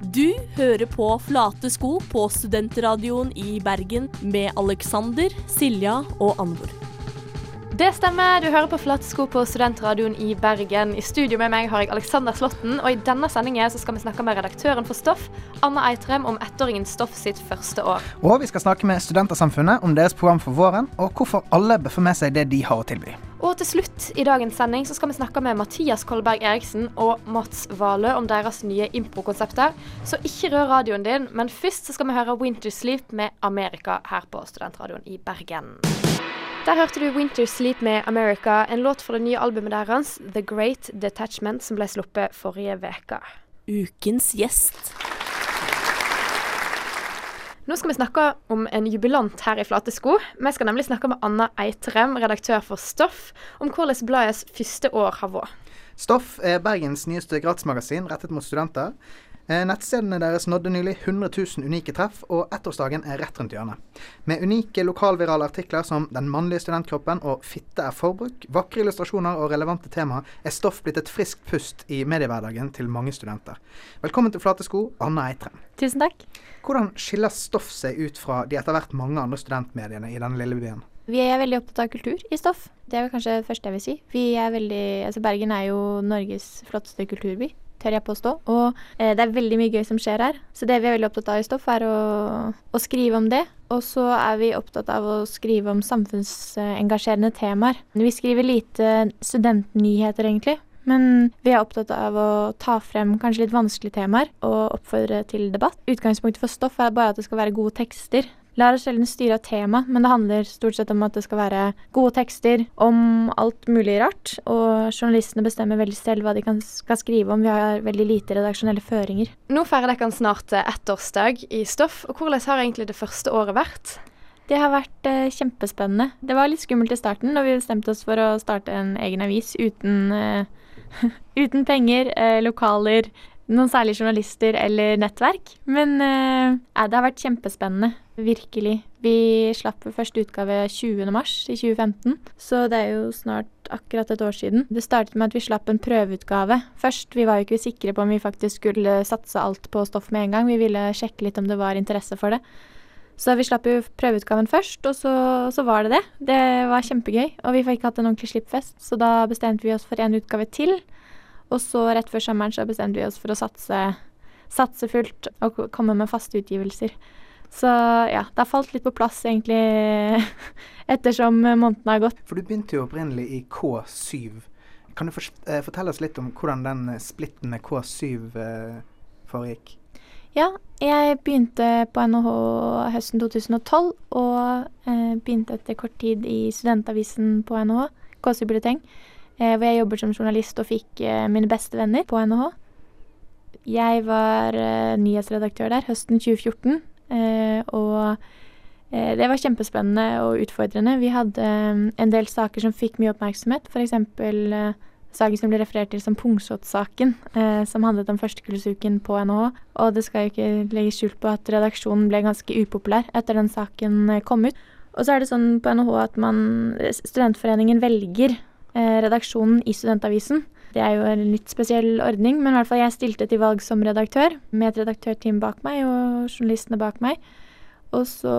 Du hører på Flate sko på studentradioen i Bergen med Alexander, Silja og Anvor. Det stemmer, du hører på Flatsko på Studentradioen i Bergen. I studio med meg har jeg Alexander Slåtten, og i denne sendingen så skal vi snakke med redaktøren for Stoff, Anna Eitrem, om ettåringen Stoff sitt første år. Og vi skal snakke med Studentersamfunnet om deres program for våren, og hvorfor alle bør få med seg det de har å tilby. Og til slutt i dagens sending så skal vi snakke med Mathias Kolberg Eriksen og Mats Valø om deres nye improkonsepter. Så ikke rør radioen din, men først så skal vi høre Winter Sleep med Amerika her på Studentradioen i Bergen. Der hørte du Winter Sleep med America, en låt fra det nye albumet deres, The Great Detachment, som ble sluppet forrige uke. Ukens gjest. Nå skal vi snakke om en jubilant her i Flate sko. Vi skal nemlig snakke med Anna Eitrem, redaktør for Stoff, om hvordan bladets første år har vært. Stoff er Bergens nyeste gratismagasin rettet mot studenter. Eh, Nettstedene deres nådde nylig 100 000 unike treff, og ettårsdagen er rett rundt hjørnet. Med unike lokalvirale artikler som 'Den mannlige studentkroppen' og 'Fitte er forbruk', vakre illustrasjoner og relevante tema, er Stoff blitt et friskt pust i mediehverdagen til mange studenter. Velkommen til Flate sko, Anna Eitrem. Tusen takk. Hvordan skiller Stoff seg ut fra de etter hvert mange andre studentmediene i denne lille byen? Vi er veldig opptatt av kultur i stoff. Det er vel kanskje det første jeg vil si. Vi er veldig, altså Bergen er jo Norges flotteste kulturby, tør jeg påstå. Og eh, det er veldig mye gøy som skjer her. Så det vi er veldig opptatt av i stoff, er å, å skrive om det. Og så er vi opptatt av å skrive om samfunnsengasjerende temaer. Vi skriver lite studentnyheter, egentlig. Men vi er opptatt av å ta frem kanskje litt vanskelige temaer og oppfordre til debatt. Utgangspunktet for stoff er bare at det skal være gode tekster. Lar oss sjelden styre av tema, men det handler stort sett om at det skal være gode tekster om alt mulig rart. Og journalistene bestemmer veldig selv hva de kan, skal skrive om. Vi har veldig lite redaksjonelle føringer. Nå feirer dere snart eh, ettårsdag i Stoff, og hvordan har egentlig det første året vært? Det har vært eh, kjempespennende. Det var litt skummelt i starten, da vi bestemte oss for å starte en egen avis uten, eh, uten penger, eh, lokaler, noen særlige journalister eller nettverk. Men eh, det har vært kjempespennende. Virkelig. Vi slapp første utgave 20. mars i 2015, så det er jo snart akkurat et år siden. Det startet med at vi slapp en prøveutgave først. Vi var jo ikke sikre på om vi faktisk skulle satse alt på stoff med en gang. Vi ville sjekke litt om det var interesse for det. Så vi slapp jo prøveutgaven først, og så, så var det det. Det var kjempegøy, og vi fikk hatt en ordentlig slippfest, så da bestemte vi oss for en utgave til. Og så rett før sommeren så bestemte vi oss for å satse, satse fullt og komme med faste utgivelser. Så ja, det har falt litt på plass egentlig ettersom månedene har gått. For du begynte jo opprinnelig i K7. Kan du eh, fortelle oss litt om hvordan den splittende splitten med K7 eh, foregikk? Ja, jeg begynte på NHH høsten 2012, og eh, begynte etter kort tid i studentavisen på NHH, Kåsøy Bulleteng, eh, hvor jeg jobber som journalist og fikk eh, mine beste venner på NHH. Jeg var eh, nyhetsredaktør der høsten 2014, eh, og eh, det var kjempespennende og utfordrende. Vi hadde eh, en del saker som fikk mye oppmerksomhet, f.eks. Eh, saken som ble referert til som Pungsåt-saken, eh, som handlet om førstekursuken på NHH. Og det skal jo ikke legges skjul på at redaksjonen ble ganske upopulær etter den saken eh, kom ut. Og så er det sånn på NHH at man, studentforeningen velger eh, redaksjonen i studentavisen. Det er jo en litt spesiell ordning, men i hvert fall jeg stilte til valg som redaktør, med et redaktørteam bak meg og journalistene bak meg. Og så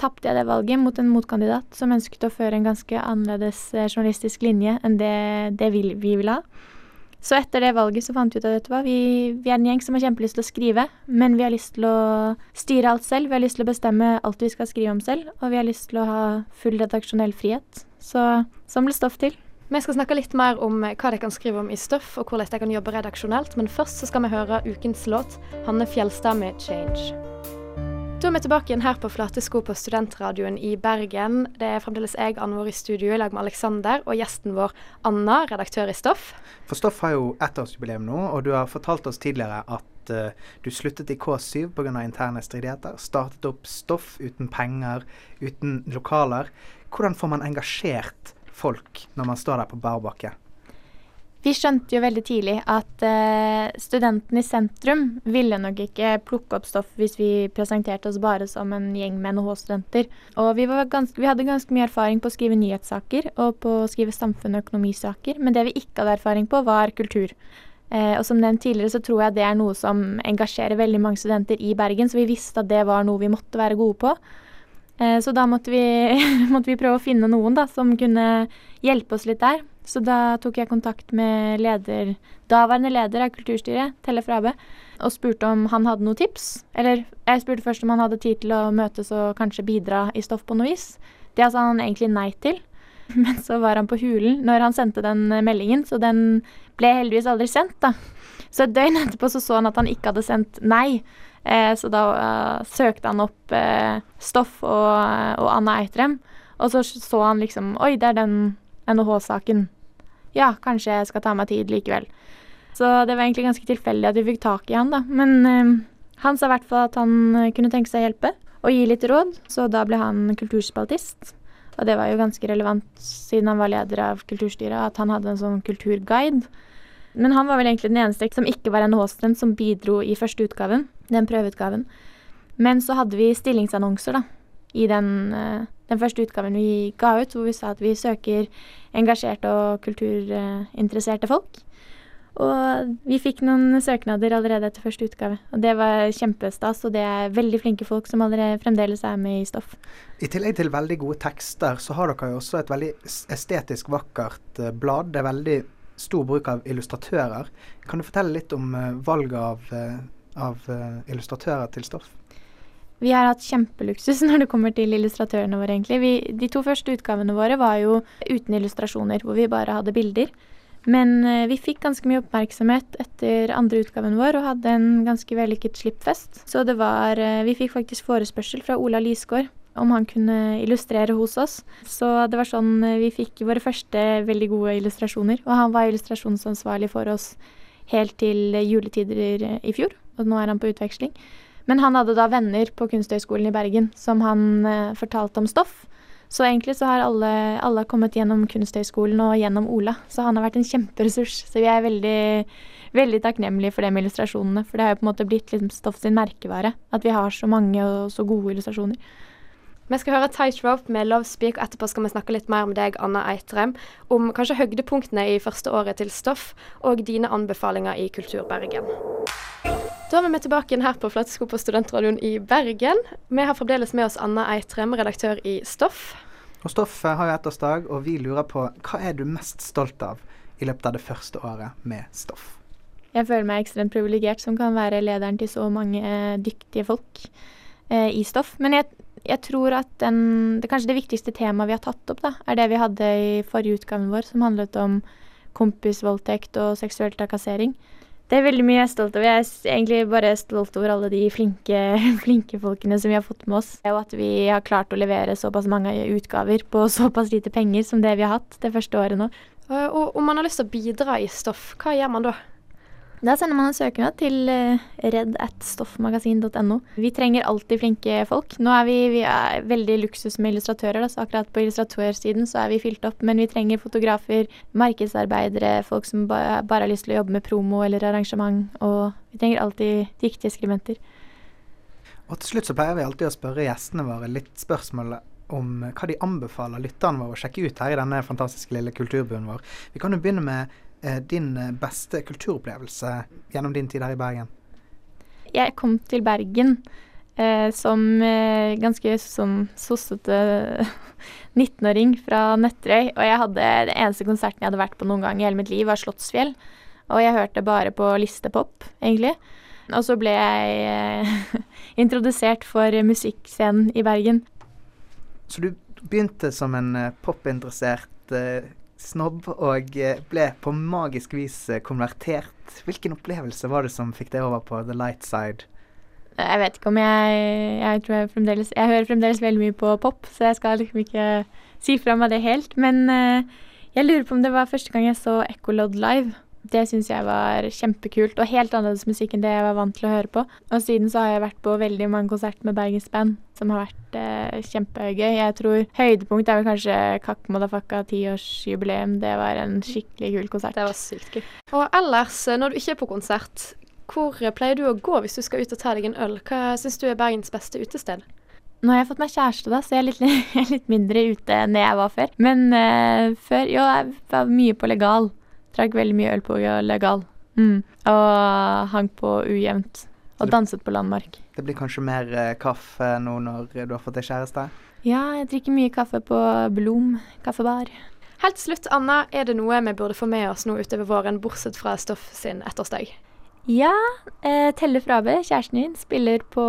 tapte jeg det valget mot en motkandidat som ønsket å føre en ganske annerledes eh, journalistisk linje enn det, det vi, vi ville ha. Så etter det valget så fant vi ut at hva, vi, vi er en gjeng som har kjempelyst til å skrive, men vi har lyst til å styre alt selv. Vi har lyst til å bestemme alt vi skal skrive om selv, og vi har lyst til å ha full redaksjonell frihet. Så sånn ble stoff til. Vi skal snakke litt mer om eh, hva de kan skrive om i Stoff, og hvordan de kan jobbe redaksjonelt, men først så skal vi høre ukens låt, Hanne Fjelstad med 'Change'. Da er vi tilbake igjen her på Flate sko på Studentradioen i Bergen. Det er fremdeles jeg, Anne Vår, i studio i lag med Aleksander, og gjesten vår Anna, redaktør i Stoff. For Stoff har jo ettårsjubileum nå, og du har fortalt oss tidligere at uh, du sluttet i K7 pga. interne stridigheter. Startet opp Stoff uten penger, uten lokaler. Hvordan får man engasjert folk når man står der på bar bakke? Vi skjønte jo veldig tidlig at eh, studentene i sentrum ville nok ikke plukke opp stoff hvis vi presenterte oss bare som en gjeng med NHH-studenter. Og vi, ganske, vi hadde ganske mye erfaring på å skrive nyhetssaker og på å skrive samfunn- og økonomisaker, men det vi ikke hadde erfaring på, var kultur. Eh, og som nevnt tidligere så tror jeg det er noe som engasjerer veldig mange studenter i Bergen, så vi visste at det var noe vi måtte være gode på. Eh, så da måtte vi, måtte vi prøve å finne noen da, som kunne hjelpe oss litt der. Så da tok jeg kontakt med leder, daværende leder av kulturstyret, Telle Frabe, og spurte om han hadde noen tips. Eller jeg spurte først om han hadde tid til å møtes og kanskje bidra i stoff på noe vis. Det sa han egentlig nei til. Men så var han på hulen når han sendte den meldingen, så den ble heldigvis aldri sendt, da. Så et døgn etterpå så, så han at han ikke hadde sendt nei. Eh, så da uh, søkte han opp eh, Stoff og, og Anna Eitrem, og så så han liksom Oi, det er den NHH-saken. Ja, kanskje jeg skal ta meg tid likevel. Så det var egentlig ganske tilfeldig at vi fikk tak i han, da. Men eh, han sa i hvert fall at han eh, kunne tenke seg å hjelpe og gi litt råd, så da ble han kulturspaltist. Og det var jo ganske relevant siden han var leder av kulturstyret, at han hadde en sånn kulturguide. Men han var vel egentlig den eneste som ikke var NHH-student som bidro i første utgaven, den prøveutgaven. Men så hadde vi stillingsannonser, da, i den, eh, den første utgaven vi ga ut, hvor vi sa at vi søker engasjerte og kulturinteresserte folk. Og vi fikk noen søknader allerede etter første utgave. Og det var kjempestas, og det er veldig flinke folk som allerede fremdeles er med i stoff. I tillegg til veldig gode tekster, så har dere jo også et veldig estetisk vakkert uh, blad. Det er veldig stor bruk av illustratører. Kan du fortelle litt om uh, valget av, uh, av illustratører til stoff? Vi har hatt kjempeluksus når det kommer til illustratørene våre, egentlig. Vi, de to første utgavene våre var jo uten illustrasjoner, hvor vi bare hadde bilder. Men eh, vi fikk ganske mye oppmerksomhet etter andre utgaven vår og hadde en ganske vellykket slippfest. Så det var eh, Vi fikk faktisk forespørsel fra Ola Lysgård om han kunne illustrere hos oss. Så det var sånn eh, vi fikk våre første veldig gode illustrasjoner. Og han var illustrasjonsansvarlig for oss helt til juletider i fjor, og nå er han på utveksling. Men han hadde da venner på Kunsthøgskolen i Bergen som han eh, fortalte om stoff. Så egentlig så har alle, alle kommet gjennom Kunsthøgskolen og gjennom Ola. Så han har vært en kjemperessurs. Så vi er veldig, veldig takknemlige for det med illustrasjonene. For det har jo på en måte blitt liksom Stoff sin merkevare. At vi har så mange og så gode illustrasjoner. Vi skal høre Tightrope med Love Speak, og etterpå skal vi snakke litt mer med deg, Anna Eitrem, om kanskje høydepunktene i første året til Stoff, og dine anbefalinger i Kulturbergen. Da er vi tilbake igjen her på Flatsko på Studentradioen i Bergen. Vi har fremdeles med oss Anna Eitrem, redaktør i Stoff. Og Stoff har jo ettårsdag, og vi lurer på hva er du mest stolt av i løpet av det første året med Stoff? Jeg føler meg ekstremt privilegert som kan være lederen til så mange eh, dyktige folk eh, i Stoff. Men jeg jeg tror at den, det kanskje det viktigste temaet vi har tatt opp, da, er det vi hadde i forrige utgaven vår, som handlet om kompisvoldtekt og seksuell trakassering. Det er veldig mye jeg er stolt over. Jeg er egentlig bare stolt over alle de flinke, flinke folkene som vi har fått med oss. Og at vi har klart å levere såpass mange utgaver på såpass lite penger som det vi har hatt det første året nå. Og om man har lyst til å bidra i stoff, hva gjør man da? Da sender man en søknad til uh, redd.stoffmagasin.no. Vi trenger alltid flinke folk. Nå er vi, vi er veldig luksus med illustratører, da, så akkurat på illustratørsiden så er vi fylt opp. Men vi trenger fotografer, markedsarbeidere, folk som ba bare har lyst til å jobbe med promo eller arrangement. Og vi trenger alltid dyktige skribenter. Og til slutt så pleier vi alltid å spørre gjestene våre litt spørsmål om hva de anbefaler lytterne våre å sjekke ut her i denne fantastiske lille kulturbuen vår. Vi kan jo begynne med din eh, beste kulturopplevelse gjennom din tid her i Bergen? Jeg kom til Bergen eh, som eh, ganske sånn sossete 19-åring fra Nøtterøy. Og jeg hadde, den eneste konserten jeg hadde vært på noen gang i hele mitt liv, var Slottsfjell. Og jeg hørte bare på listepop, egentlig. Og så ble jeg eh, introdusert for musikkscenen i Bergen. Så du begynte som en eh, popinteressert eh, snobb og eh, ble på magisk vis eh, konvertert. Hvilken opplevelse var det som fikk deg over på the light side? Jeg vet ikke om jeg Jeg tror jeg fremdeles Jeg hører fremdeles veldig mye på pop, så jeg skal liksom ikke si fra meg det helt. Men uh, jeg lurer på om det var første gang jeg så Echolod live. Det syns jeg var kjempekult, og helt annerledes musikk enn det jeg var vant til å høre på. Og siden så har jeg vært på veldig mange konserter med Bergens Band, som har vært eh, kjempegøy. Jeg tror høydepunkt er vel kanskje Kakk Modafakka tiårsjubileum. Det var en skikkelig kul konsert. Det var sykt gøy. Og ellers, eh, når du ikke er på konsert, hvor pleier du å gå hvis du skal ut og ta deg en øl? Hva syns du er Bergens beste utested? Nå har jeg fått meg kjæreste, da, så jeg er litt, litt mindre ute enn jeg var før. Men uh, før Jo, jeg var mye på legal. Drakk veldig mye øl på legal. Mm. Og hang på ujevnt. Og danset på landmark. Det blir kanskje mer eh, kaffe nå når du har fått deg kjæreste? Ja, jeg drikker mye kaffe på Blom kaffebar. Helt til slutt, Anna, er det noe vi burde få med oss nå utover våren, bortsett fra Stoff sin ettårsdag? Ja, eh, Telle Frabe, kjæresten din, spiller på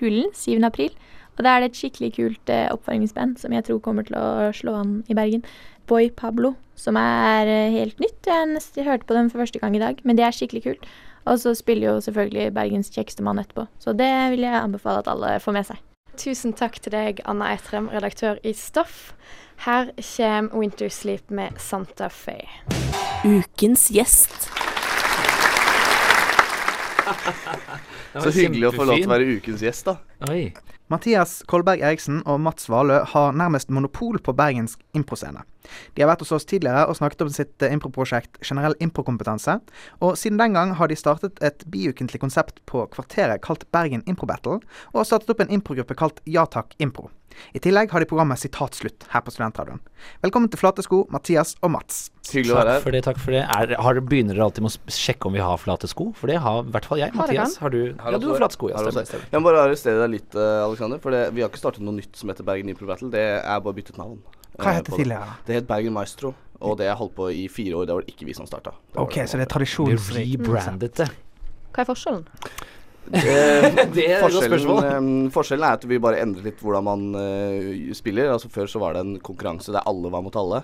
Hulen 7. april. Og da er det et skikkelig kult eh, oppvarmingsband som jeg tror kommer til å slå an i Bergen. Boy Pablo, som er eh, helt nytt. Jeg nesten hørte på dem for første gang i dag, men det er skikkelig kult. Og så spiller jo selvfølgelig Bergens kjekkeste mann etterpå. Så det vil jeg anbefale at alle får med seg. Tusen takk til deg, Anna Eitrem, redaktør i Stoff. Her kommer Wintersleep med Santa Fe. Ukens gjest. Så hyggelig å få lov til å være ukens gjest, da. Oi. Mathias Kolberg Eriksen og Mats Valø har nærmest monopol på bergensk improscene. De har vært hos oss tidligere og snakket om sitt eh, improprosjekt Generell improkompetanse, og siden den gang har de startet et biukentlig konsept på Kvarteret kalt Bergen Impro Battle, og har startet opp en improgruppe kalt Ja takk impro. I tillegg har de programmet Sitatslutt her på Studentradioen. Velkommen til Flate sko, Mathias og Mats. Hyggelig å være Takk for det. takk for det. Er, har, begynner dere alltid med å sjekke om vi har flate sko? For det har i hvert fall jeg. Har Mathias, har du? Har Ja, du har flate sko. Ja, Har stemmer. Jeg må bare arrestere deg litt, uh, Alexander. For det, vi har ikke startet noe nytt som heter Bergen Impro Battle. Det er bare byttet navn. Hva heter het det tidligere? Det het Bergen Maestro, og det har holdt på i fire år. Det var det ikke vi som starta. Ok, så det er tradisjonsrikt. rebrandet det. Hva er forskjellen? Det, Det er forskjellen, eh, forskjellen er at vi bare endret litt hvordan man uh, spiller. Altså Før så var det en konkurranse der alle var mot alle.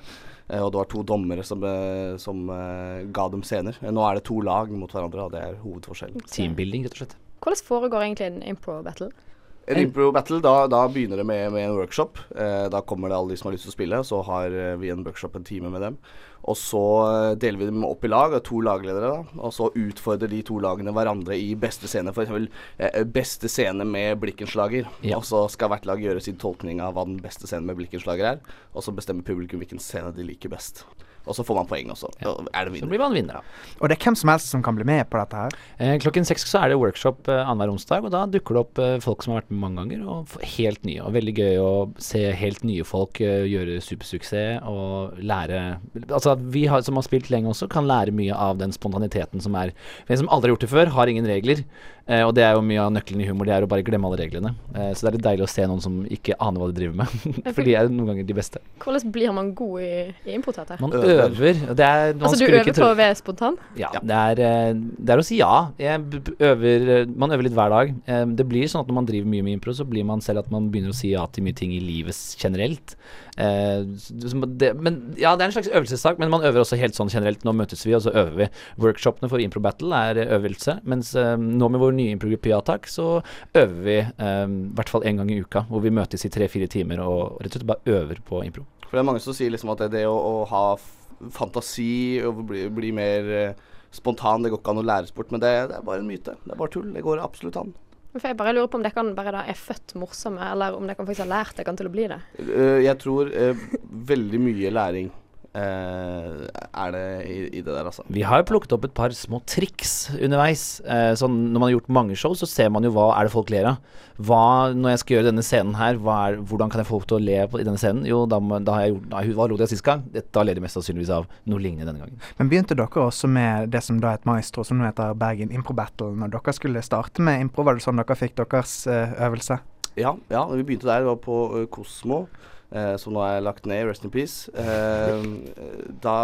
Uh, og det var to dommere som, uh, som eh, ga dem scener. Eh, nå er det to lag mot hverandre, og det er hovedforskjellen. Teambuilding, rett og slett. Hvordan foregår egentlig en impro-battle? En impro battle, da, da begynner det med, med en workshop. Eh, da kommer det alle de som har lyst til å spille, og så har eh, vi en workshop en time med dem. Og så eh, deler vi dem opp i lag, to lagledere, da. Og så utfordrer de to lagene hverandre i beste scene. F.eks. Eh, beste scene med blikkenslager. Ja. Og så skal hvert lag gjøre sin tolkning av hva den beste scenen med blikkenslager er. Og så bestemmer publikum hvilken scene de liker best. Og så får man poeng også. Ja. Er det Så blir man vinner, da. Og det er hvem som helst som kan bli med på dette her. Eh, klokken seks så er det workshop eh, annenhver onsdag, og da dukker det opp eh, folk som har vært med mange ganger, og f- helt nye. Og veldig gøy å se helt nye folk eh, gjøre supersuksess og lære Altså vi har, som har spilt lenge også, kan lære mye av den spontaniteten som er For en som aldri har gjort det før, har ingen regler. Eh, og det er jo mye av nøkkelen i humor, det er å bare glemme alle reglene. Eh, så det er litt deilig å se noen som ikke aner hva de driver med. For de er noen ganger de beste. Hvordan blir man god i, i improteater? Man Øver. Det er, man Altså, du øver ikke på å være spontan? ja, Det, er, eh, det er å si ja. Øver, eh, man øver litt hver dag. Eh, Det blir sånn at når man driver mye med impro, så blir man selv at man begynner å si ja til mye ting i livet generelt. Eh, det, men Ja, det er en slags øvelsessak, men man øver også helt sånn generelt. Nå møtes vi, og så øver vi. Workshopene for Impro Battle er øvelse, mens eh, nå med vår nye improgruppe Ja så øver vi um, i hvert fall én gang i uka, hvor vi møtes i tre-fire timer og rett og slett bare øver på impro. For det er mange som sier liksom at det, det å, å ha fantasi og bli, bli mer eh, spontan, det går ikke an å læres bort. Men det, det er bare en myte. Det er bare tull. Det går absolutt an. For jeg bare lurer på om dere bare da er født morsomme, eller om dere faktisk har lært dere til å bli det. Eh, jeg tror eh, veldig mye læring eh, er det i, i det der, altså. Vi har jo plukket opp et par små triks underveis. Uh, sånn, når man har gjort mange show, så ser man jo hva er det folk ler av. Hva, når jeg skal gjøre denne scenen her, hva er, hvordan kan jeg få folk til å le på, i denne scenen? Jo, da, da har jeg gjort da, Hva lo de av sist gang? Da ler de mest sannsynligvis av noe lignende denne gangen. Men begynte dere også med det som da het Maestro, som nå heter Bergen Impro Battle, når dere skulle starte med impro? Var det sånn dere fikk deres uh, øvelse? Ja, ja, vi begynte der. Det var på Kosmo. Eh, som nå er lagt ned, rest in peace. Eh, da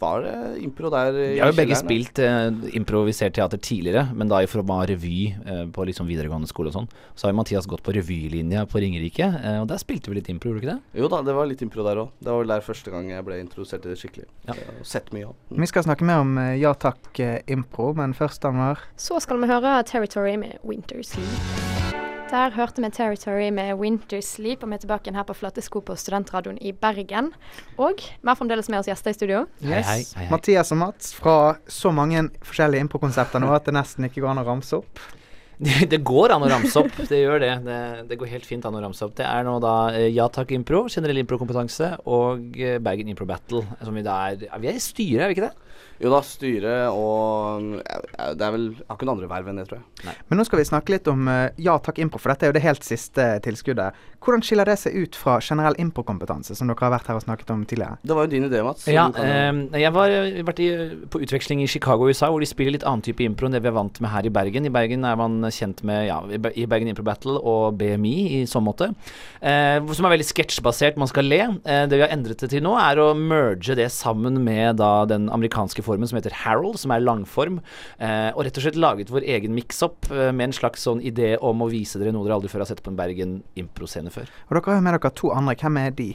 var det impro der Vi har jo begge spilt eh, improvisert teater tidligere, men da i form av revy eh, på liksom videregående skole og sånn. Så har jo Mathias gått på revylinja på Ringerike, eh, og der spilte vi litt impro, gjorde du ikke det? Jo da, det var litt impro der òg. Det var vel der første gang jeg ble introdusert til det skikkelig. Ja. Jeg Sett mye av. Vi skal snakke mer om eh, Ja takk impro, men først, Anwar. Så skal vi høre Territory med Winter Sleep. Der hørte vi Territory med Winter Sleep, og vi er tilbake igjen her på Flate sko på Studentradioen i Bergen. Og vi har fremdeles med oss gjester i studio. Hei, hei, hei, hei. Mathias og Mats fra så mange forskjellige impro-konsepter nå at det nesten ikke går an å ramse opp. Det går an å ramse opp, det gjør det. det. Det går helt fint an å ramse opp. Det er nå da eh, Ja takk impro, generell improkompetanse, og eh, Bergen Impro Battle. Som vi da er Vi er i styret, er vi ikke det? Jo da, styre og Det er vel Jeg har ikke noen andre verv enn det, tror jeg. Men nå skal vi snakke litt om eh, Ja takk impro, for dette er jo det helt siste tilskuddet. Hvordan skiller det seg ut fra generell improkompetanse, som dere har vært her og snakket om tidligere? Det var jo din idé, Mats. Ja, kan eh, jeg var eh, vært i, på utveksling i Chicago i USA, hvor de spiller litt annen type impro enn det vi er vant med her i Bergen. I Bergen er man kjent med ja, i Bergen Impro Battle og BMI i sånn måte. Eh, som er veldig sketsjbasert, man skal le. Eh, det vi har endret det til nå, er å merge det sammen med da den amerikanske formen som heter Harold, som er langform. Eh, og rett og slett laget vår egen mix-up eh, med en slags sånn idé om å vise dere noe dere aldri før har sett på en Bergen improscene før. Og dere har jo med dere to andre. Hvem er de?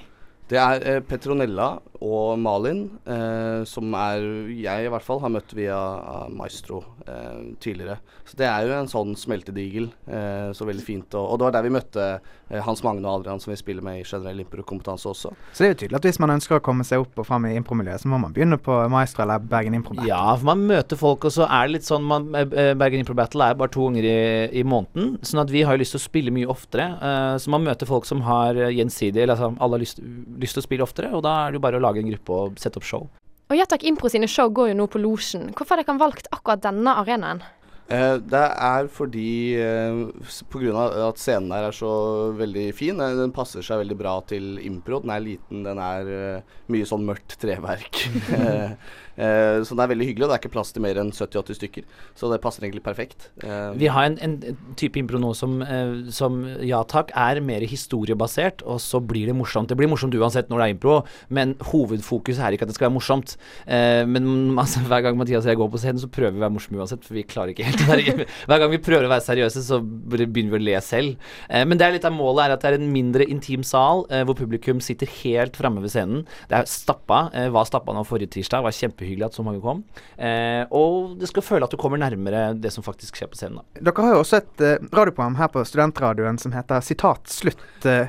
Det er eh, Petronella og Malin, eh, som er jeg i hvert fall har møtt via ah, Maestro eh, tidligere. Så det er jo en sånn smeltedigel. Eh, så veldig fint. Og, og det var der vi møtte eh, Hans Magne og Adrian, som vi spiller med i generell improkompetanse også. Så det er jo tydelig at hvis man ønsker å komme seg opp og fram i impromiljøet, så må man begynne på Maestro eller Bergen Impro. Battle. Ja, for man møter folk, og så er det litt sånn man, eh, Bergen Impro Battle er bare to ganger i, i måneden. Sånn at vi har jo lyst til å spille mye oftere. eh, så man møter folk som har eh, gjensidig Eller altså, alle har lyst, lyst til å spille oftere, og da er det jo bare å lage en gruppe og sette opp show. Og Jatak Impro sine show går jo nå på Losjen. Hvorfor har dere valgt akkurat denne arenaen? Eh, det er fordi eh, pga. på grunn av at scenen her er så veldig fin. eh, Den passer seg veldig bra til impro. Den er liten, den er eh, mye sånn mørkt treverk. Eh, så den er veldig hyggelig, og det er ikke plass til mer enn 70-80 stykker. Så det passer egentlig perfekt. Eh, Vi har en, en, type impro nå som, eh, som ja takk, er mer historiebasert, og så blir det morsomt. Det blir morsomt uansett når det er impro, men hovedfokuset er ikke at det skal være morsomt. Eh, men altså, hver gang Mathias og jeg går på scenen, så prøver vi å være morsomme uansett, for vi klarer ikke helt Hver gang vi prøver å være seriøse, så begynner vi å le selv. Men det er litt av målet er at det er en mindre intim sal, hvor publikum sitter helt framme ved scenen. Det er stappa. Var stappa nå forrige tirsdag. Var kjempehyggelig at så mange kom. Eh, og det skal føle at du kommer nærmere det som faktisk skjer på scenen. da. Dere har jo også et eh, radioprogram her på Studentradioen som heter Sitat slutt. eh,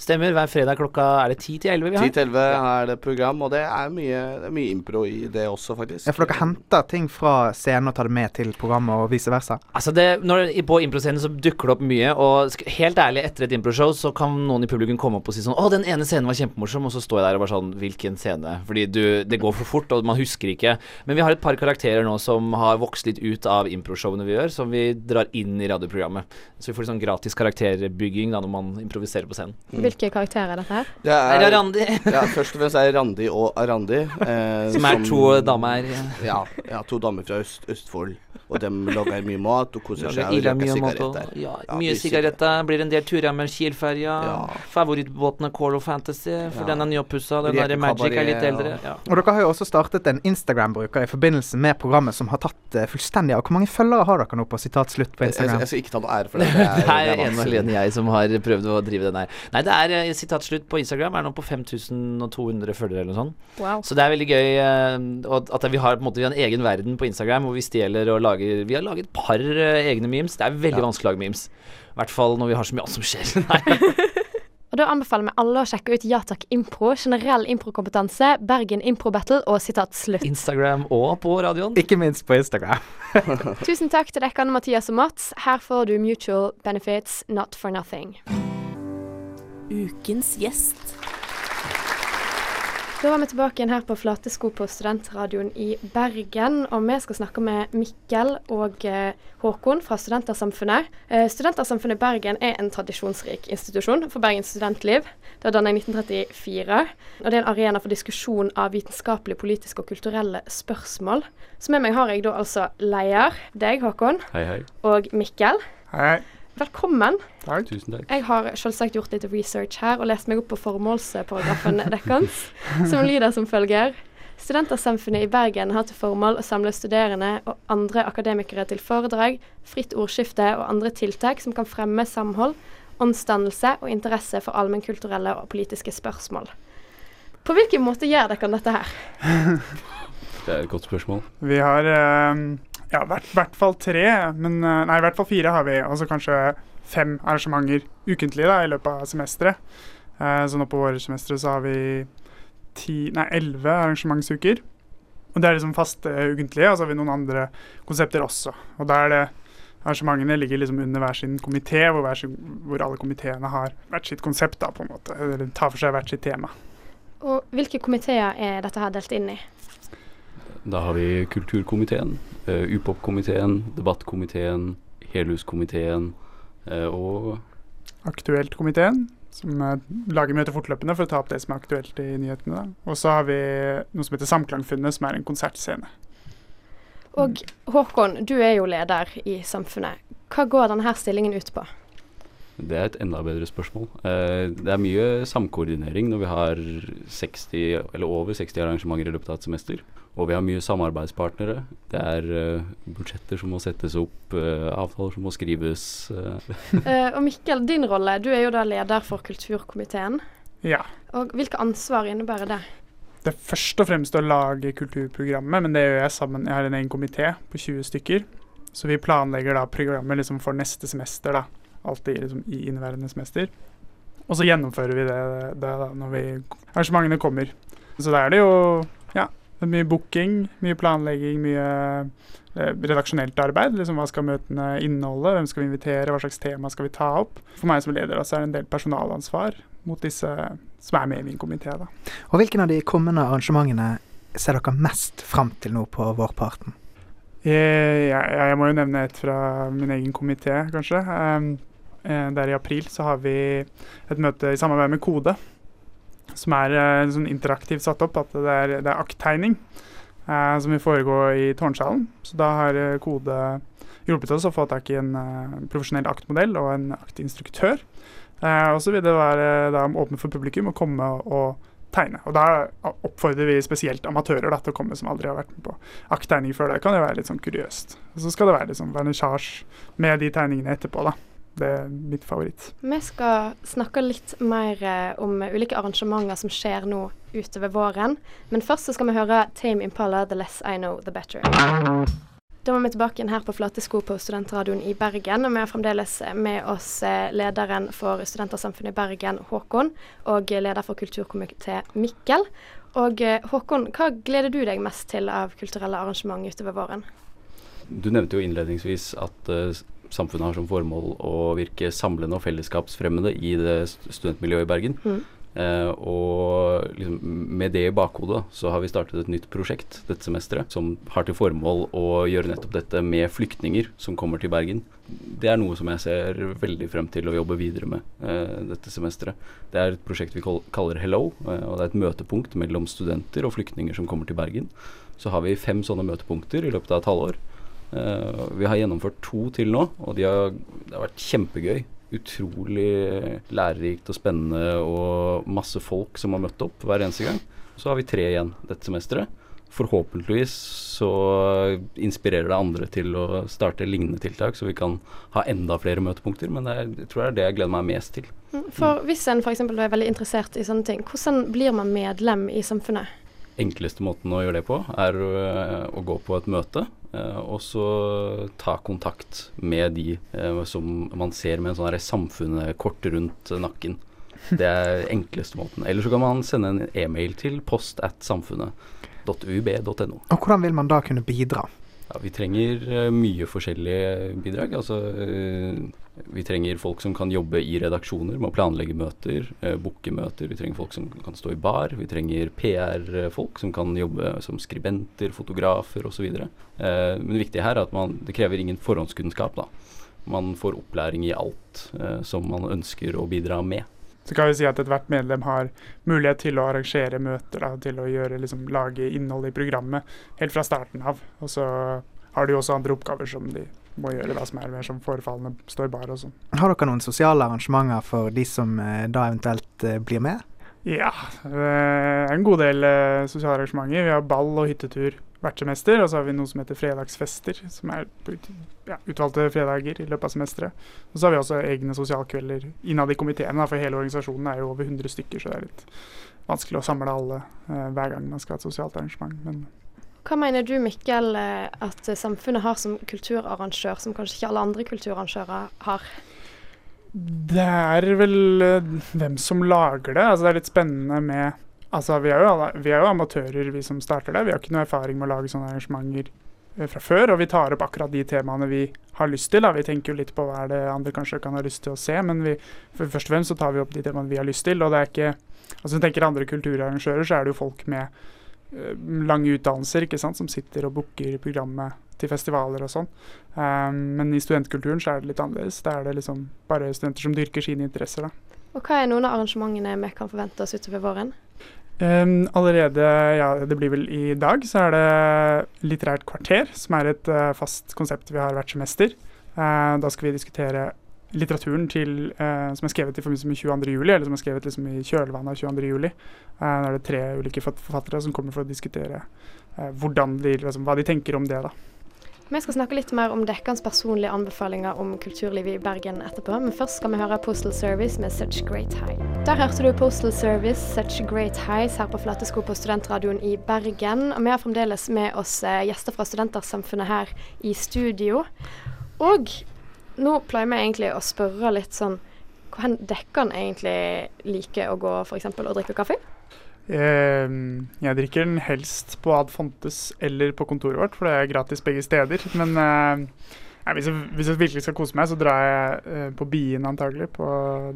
Stemmer. Hver fredag klokka er det 10 til 11 vi har. 10 til 11 er det program, og det er mye, det er mye impro i det også, faktisk. ja, for dere henter ting fra scenen og tar det med til programmet, og vice versa. Altså det, når, På improscenen så dukker det opp mye, og helt ærlig, etter et improshow så kan noen i publikum komme opp og si sånn Å, den ene scenen var kjempemorsom, og så står jeg der og bare sånn Hvilken scene? Fordi du, det går for fort, og man husker ikke. Men vi har et par karakterer nå som har vokst litt ut av improshowene vi gjør, som vi drar inn i radioprogrammet. Så vi får litt sånn gratis karakterbygging da når man improviserer på scenen. Hvilke karakterer er dette her? Det er, er det Randi, ja, først og fremst er det Randi og Arandi. Eh, som er to damer. Ja, ja, to damer fra Øst, Østfold. Og de lager mye mat og koser seg og røyker mye sigaretter. ja, mye sigaretter. Blir en del turer med Kiel-ferja. Ja. Favorittbåten er Coro Fantasy, for Ja. den er nyoppussa. Den der Magic er litt eldre. Ja. Og dere har jo også startet en Instagram-bruker i forbindelse med programmet som har tatt uh, fullstendig av. Hvor mange følgere har dere nå på Sitat slutt på Jeg, jeg, Instagram? jeg skal ikke ta noe ære for det. Det er Mats. ene og alene jeg som har prøvd å drive den her. Nei, det er eh, sitat slutt på Instagram. Er nå på 5200 følgere eller noe sånt. Wow. Så det er veldig gøy eh, og at vi har på en måte vi har en egen verden på Instagram hvor vi stjeler og lager Vi har laget et par eh, egne memes. Det er veldig Ja. vanskelig å lage memes. I hvert fall når vi har så mye annet som skjer. Nei. Og Da anbefaler vi alle å sjekke ut Ja takk Impro, generell improkompetanse, Bergen Impro Battle og sitat slutt. Instagram og på radioen. Ikke minst på Instagram. Tusen takk til dere, Mathias og Mats. Her får du mutual benefits, not for nothing. Ukens gjest. Da var vi tilbake igjen her på Flatesko på Studentradioen i Bergen. Og vi skal snakke med Mikkel og eh, Håkon fra Studentersamfunnet. Eh, Studentersamfunnet Bergen er en tradisjonsrik institusjon for Bergens studentliv. Det var dannet i 1934. Og det er en arena for diskusjon av vitenskapelige, politiske og kulturelle spørsmål. Så med meg har jeg da altså leder, deg Håkon, Hei, hei. og Mikkel. Hei. Velkommen. Takk. Tusen takk. Jeg har selvsagt gjort litt research her og lest meg opp på formålsparagrafen deres, som lyder som følger. Studentersamfunnet i Bergen har til formål å samle studerende og andre akademikere til foredrag, fritt ordskifte og andre tiltak som kan fremme samhold, åndsdannelse og interesse for allmennkulturelle og politiske spørsmål. På hvilken måte gjør dere dette her? Det er et godt spørsmål. Vi har eh, ja, hvert, hvert fall tre, men eh, Nei, i hvert fall fire har vi. Altså kanskje fem arrangementer ukentlig da, i løpet av semesteret. Eh, så nå på vårsemesteret så har vi ti, nei, elleve arrangementsuker. Og det er liksom faste ukentlige, og så har vi noen andre konsepter også. Og da er det Arrangementene ligger liksom under hver sin komité, hvor, hvor alle komiteene har hvert sitt konsept, da, på en måte. Eller tar for seg hvert sitt tema. Og hvilke komiteer er dette her delt inn i? Da har vi kulturkomiteen, uh, UPOP-komiteen, debattkomiteen, helhuskomiteen uh, og Aktuelt-komiteen, som uh, lager møter fortløpende for å ta opp det som er aktuelt i nyhetene. Og så har vi noe som heter Samklangfunnet, som er en konsertscene. Og Håkon, du er jo leder i Samfunnet. Hva går denne stillingen ut på? Det er et enda bedre spørsmål. Eh, det er mye samkoordinering når vi har 60, eller over 60 arrangementer i løpet av et semester. Og vi har mye samarbeidspartnere. Det er uh, budsjetter som må settes opp, uh, avtaler som må skrives. Uh. og Mikkel, din rolle, du er jo da leder for kulturkomiteen. Ja. Og Hvilke ansvar innebærer det? Det er først og fremst å lage kulturprogrammet, men det gjør jeg sammen. Jeg har en egen komité på 20 stykker. Så vi planlegger da programmet liksom for neste semester. da alltid liksom, i inneværende semester. Og så gjennomfører vi det, det da, når vi, arrangementene kommer. Så da er det jo ja, er mye booking, mye planlegging, mye eh, redaksjonelt arbeid. Liksom, hva skal møtene inneholde, hvem skal vi invitere, hva slags tema skal vi ta opp. For meg som leder altså, er det en del personalansvar mot disse som er med i min komité. Og hvilken av de kommende arrangementene ser dere mest fram til nå på vårparten? Jeg, jeg, jeg må jo nevne et fra min egen komité, kanskje. Um, Eh, der i april så har vi et møte i samarbeid med Kode, som er eh, sånn interaktivt satt opp. At det er, det er akttegning eh, som vil foregå i tårnsalen. Så da har eh, Kode hjulpet oss å få tak i en uh, profesjonell aktmodell og en aktinstruktør. Eh, og så vil det være da, åpne for publikum å komme og, tegne. Og da oppfordrer vi spesielt amatører da, til å komme som aldri har vært med på akttegning før. Det kan jo være litt sånn kuriøst. Og så skal det være litt sånn vernissasje med de tegningene etterpå. da. Det er mitt favoritt. Vi skal snakke litt mer eh, om ulike arrangementer som skjer nå utover våren. Men først så skal vi høre Tame Impala 'The Less I Know The Better'. Da må vi tilbake igjen her på Flate sko på Studentradioen i Bergen. Og vi har fremdeles med oss eh, lederen for Studentersamfunnet i Bergen, Håkon, og leder for kulturkomité, Mikkel. Og eh, Håkon, hva gleder du deg mest til av kulturelle arrangement utover våren? Du nevnte jo innledningsvis at uh, samfunnet har som formål å virke samlende og fellesskapsfremmende i det studentmiljøet i Bergen. Mm. Eh, og liksom, med det i bakhodet så har vi startet et nytt prosjekt dette semesteret som har til formål å gjøre nettopp dette med flyktninger som kommer til Bergen. Det er noe som jeg ser veldig frem til å jobbe videre med eh, dette semesteret. Det er et prosjekt vi kaller Hello, eh, og det er et møtepunkt mellom studenter og flyktninger som kommer til Bergen. Så har vi fem sånne møtepunkter i løpet av et halvår. Uh, vi har gjennomført to til nå, og de har, det har vært kjempegøy. Utrolig lærerikt og spennende og masse folk som har møtt opp hver eneste gang. Så har vi tre igjen dette semesteret. Forhåpentligvis så inspirerer det andre til å starte lignende tiltak, så vi kan ha enda flere møtepunkter. Men er, jeg tror det er det jeg gleder meg mest til. Mm, for Hvis en f.eks. er veldig interessert i sånne ting, hvordan blir man medlem i samfunnet? Enkleste måten å gjøre det på, er å, å gå på et møte og så ta kontakt med de uh, som man ser med en sånn samfunnskort rundt nakken. Det er enkleste måten. Eller så kan man sende en e-mail til post at samfunnet.ub.no. Og hvordan vil man da kunne bidra? Ja, vi trenger uh, mye forskjellige bidrag. Altså, vi trenger folk som kan jobbe i redaksjoner med å planlegge møter, eh, booke møter. Vi trenger folk som kan stå i bar. Vi trenger PR-folk som kan jobbe som skribenter, fotografer osv. Eh, men det viktige her er at man, det krever ingen forhåndskunnskap. da. Man får opplæring i alt som man ønsker å bidra med. Så kan vi si at ethvert medlem har mulighet til å arrangere møter, da, til å gjøre, liksom, lage innhold i programmet helt fra starten av. Og så har de også andre oppgaver som de må gjøre, det som er mer som forefallende, står bar og sånn. Har dere noen sosiale arrangementer for de som eh, da eventuelt eh, blir med? Ja, det er en god del eh, sosiale arrangementer. Vi har ball og hyttetur hvert semester. Og så har vi noe som heter fredagsfester, som er ja, utvalgte fredager i løpet av semesteret. Og så har vi også egne sosialkvelder innad i komiteen, for hele organisasjonen er jo over 100 stykker, så det er litt vanskelig å samle alle eh, hver gang man skal ha et sosialt arrangement. Men hva mener du Mikkel eh, at samfunnet har som kulturarrangør, som kanskje ikke alle andre kulturarrangører har? Det er vel uh, hvem som lager det. Altså, det er litt spennende med Altså, vi er, jo, vi er, jo, amatører, vi som starter det. Vi har ikke noe erfaring med å lage sånne arrangementer eh, fra før. Og vi tar opp akkurat de temaene vi har lyst til. Da. Vi tenker jo litt på hva er det andre kanskje kan ha lyst til å se, men vi, først og fremst så tar vi opp de temaene vi har lyst til. Og det er ikke Altså, du tenker andre kulturarrangører, så er det jo folk med eh, lange utdannelser ikke sant, som sitter og booker programmet til festivaler og sånn. Um, men i studentkulturen så er det litt annerledes. Da er det liksom bare studenter som dyrker sine interesser. da. Og hva er noen av arrangementene vi kan forvente oss utover våren? Um, allerede, ja, det blir vel i dag, så er det Litterært kvarter, som er et uh, fast konsept vi har hvert semester. Uh, da skal vi diskutere litteraturen til, eh, som er skrevet i forbindelse med 22. juli, eller som er skrevet liksom i kjølvannet av 22. juli. da er det tre ulike forfattere som kommer for å diskutere de, liksom, hva de tenker om det. da. Vi skal snakke litt mer om Dekkans personlige anbefalinger om kulturlivet i Bergen etterpå, men først skal vi høre Postal Service med Such Great High. Der hørte du Postal Service, Such Great Highs her på Flatesko på Studentradioen i Bergen. Og vi har fremdeles med oss eh, gjester fra Studentersamfunnet her i studio. Og nå pleier vi egentlig å spørre litt sånn hvor dekkene egentlig liker å gå f.eks. og drikke kaffe? Eh, jeg drikker den helst på Ad Fontes eller på kontoret vårt, for det er gratis begge steder. Men uh, hvis, jeg, hvis, jeg, virkelig skal kose meg, så drar jeg eh, på Bien antagelig, på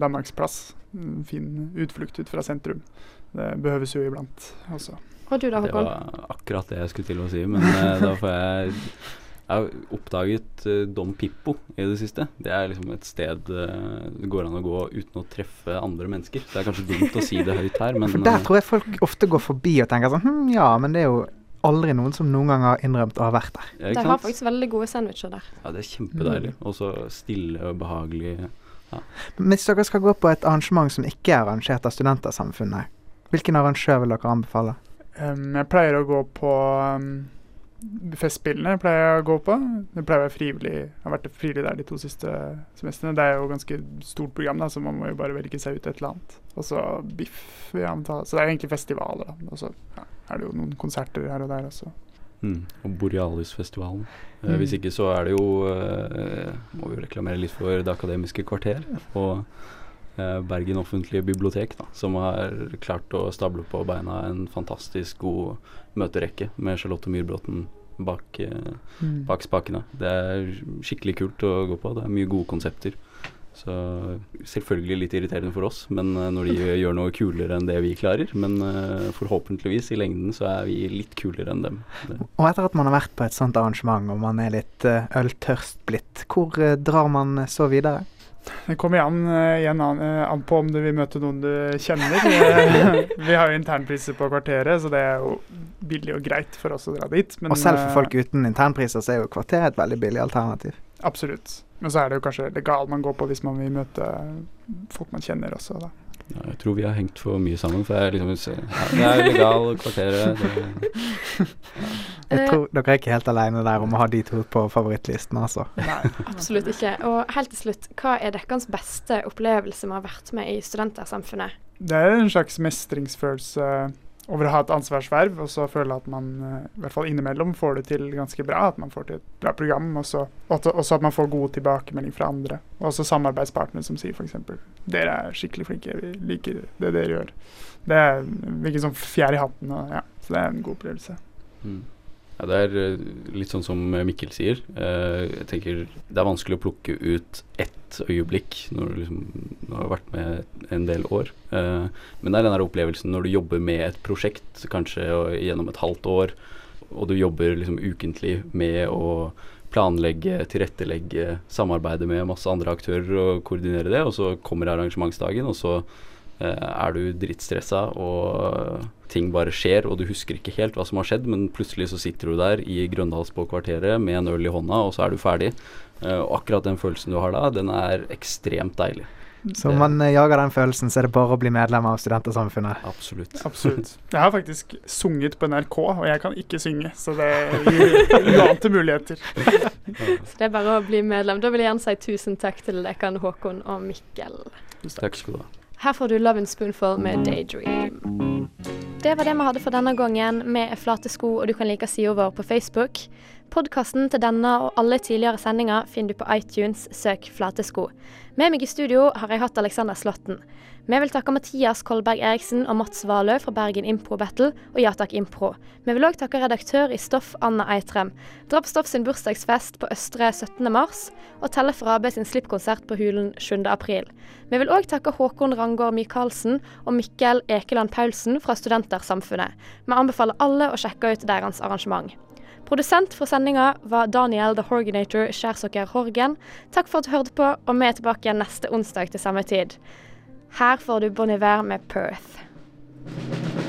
Danmarksplass. En fin utflukt ut fra sentrum. Det behøves jo iblant også. Og du da, Håkon? Det var akkurat det jeg skulle til å si, men eh, da får jeg jeg har oppdaget uh, Dom Pippo i det siste. Det er liksom et sted uh, det går an å gå uten å treffe andre mennesker. Så det er kanskje dumt å si det høyt her, men For Der tror jeg folk ofte går forbi og tenker sånn hm, ja, men det er jo aldri noen som noen gang har innrømt å ha vært der. Ja, de har faktisk veldig gode sandwicher der. Ja, det er kjempedeilig. Og så stille og behagelig. Ja. Men hvis dere skal gå på et arrangement som ikke er arrangert av Studentersamfunnet, hvilken arrangør vil dere anbefale? Um, jeg pleier å gå på um Festspillene pleier jeg å gå på. Det pleier å være frivillig. Jeg har vært frivillig der de to siste semestrene. Det er jo ganske stort program, da, så man må jo bare velge seg ut et eller annet. Og så biff. Ja, så det er egentlig festivaler, da. Og så ja, er det jo noen konserter her og der også. Mm, og Borealis-festivalen. mm. hvis ikke så er det jo eh, Må vi jo reklamere litt for Det akademiske kvarter. Og eh, Bergen offentlige bibliotek, da, som har klart å stable på beina en fantastisk god møterekke med Charlotte Myrbråten bak, eh, mm. bak spakene. Det er skikkelig kult å gå på. Det er mye gode konsepter. Så selvfølgelig litt irriterende for oss, men uh, når de gjør noe kulere enn det vi klarer. Men forhåpentligvis i lengden så er vi litt kulere enn dem. Det. Og etter at man har vært på et sånt arrangement og man er litt øltørst blitt, hvor drar man så videre? Det kommer igjen, uh, igjen an, uh, an, på om du vil møte noen du kjenner. vi har jo internpriser på kvarteret, så det er jo billig og greit for oss å dra dit. Men, og selv for folk uten internpriser, så er jo kvarteret et veldig billig alternativ. Absolutt. Men så er det jo kanskje legal man går på hvis man vil møte folk man kjenner også, da. Ja, jeg tror vi har hengt for mye sammen. For jeg liksom, ja, det er legal, kvarteret det, Jeg tror dere er ikke helt alene der om å ha de to på favorittlisten, altså. Nei, absolutt ikke. Og helt til slutt, hva er deres beste opplevelse med å ha vært med i Studentersamfunnet? Det er en slags mestringsfølelse over å ha et ansvarsverv, og så føle at man eh, i hvert fall innimellom får det til ganske bra. At man får til et bra program, og så at man får god tilbakemelding fra andre. Og også samarbeidspartnere som sier f.eks.: Dere er skikkelig flinke, vi liker det dere gjør. Det virker som fjær i hatten, og, ja, så det er en god opplevelse. Mm. Ja, Det er eh, litt sånn som Mikkel sier. Uh, jeg tenker Det er vanskelig å plukke ut ett øyeblikk når du, liksom, når du har vært med en del år. Uh, men det er den der opplevelsen når du jobber med et prosjekt, kanskje gjennom et halvt år, og du jobber liksom ukentlig med å planlegge, tilrettelegge, samarbeide med masse andre aktører og koordinere det, og så kommer arrangementsdagen, og så er du drittstressa og ting bare skjer, og du husker ikke helt hva som har skjedd, men plutselig så sitter du der i Grøndals på kvarteret med en øl i hånda, og så er du ferdig. Uh, og akkurat den følelsen du har da, den er ekstremt deilig. Så om man uh, jager den følelsen, så er det bare å bli medlem av Studentersamfunnet? Absolutt. Absolutt. Jeg har faktisk sunget på NRK, og jeg kan ikke synge, så det gir uante muligheter. så det er bare å bli medlem. Da vil jeg gjerne si tusen takk til dere, Håkon og Mikkel. Takk skal du ha. Her får du 'Love and Spoonful' med 'Daydream'. Det var det vi hadde for denne gangen. Vi er Flate sko, og du kan like sida vår på Facebook. Podkasten til denne og alle tidligere sendinger finner du på iTunes, søk Flatesko. Med meg i studio har jeg hatt Alexander Slåtten. Vi vil takke Mathias Kolberg Eriksen og Mats Valø fra Bergen Impro Battle og Ja takk Impro. Vi vil òg takke redaktør i Stoff Anna Eitrem. Dra på Stoff sin bursdagsfest på Østre 17. mars, og Telle Frabe sin slippkonsert på Hulen 7. april. Vi vil òg takke Håkon Rangård Michaelsen og Mikkel Ekeland Paulsen fra Studentersamfunnet. Vi anbefaler alle å sjekke ut deres arrangement. Produsent for sendinga var Daniel The Horganator Skjærsokker Horgen. Takk for at du hørte på, og vi er tilbake igjen neste onsdag til samme tid. Her får du Bon Iver med Perth.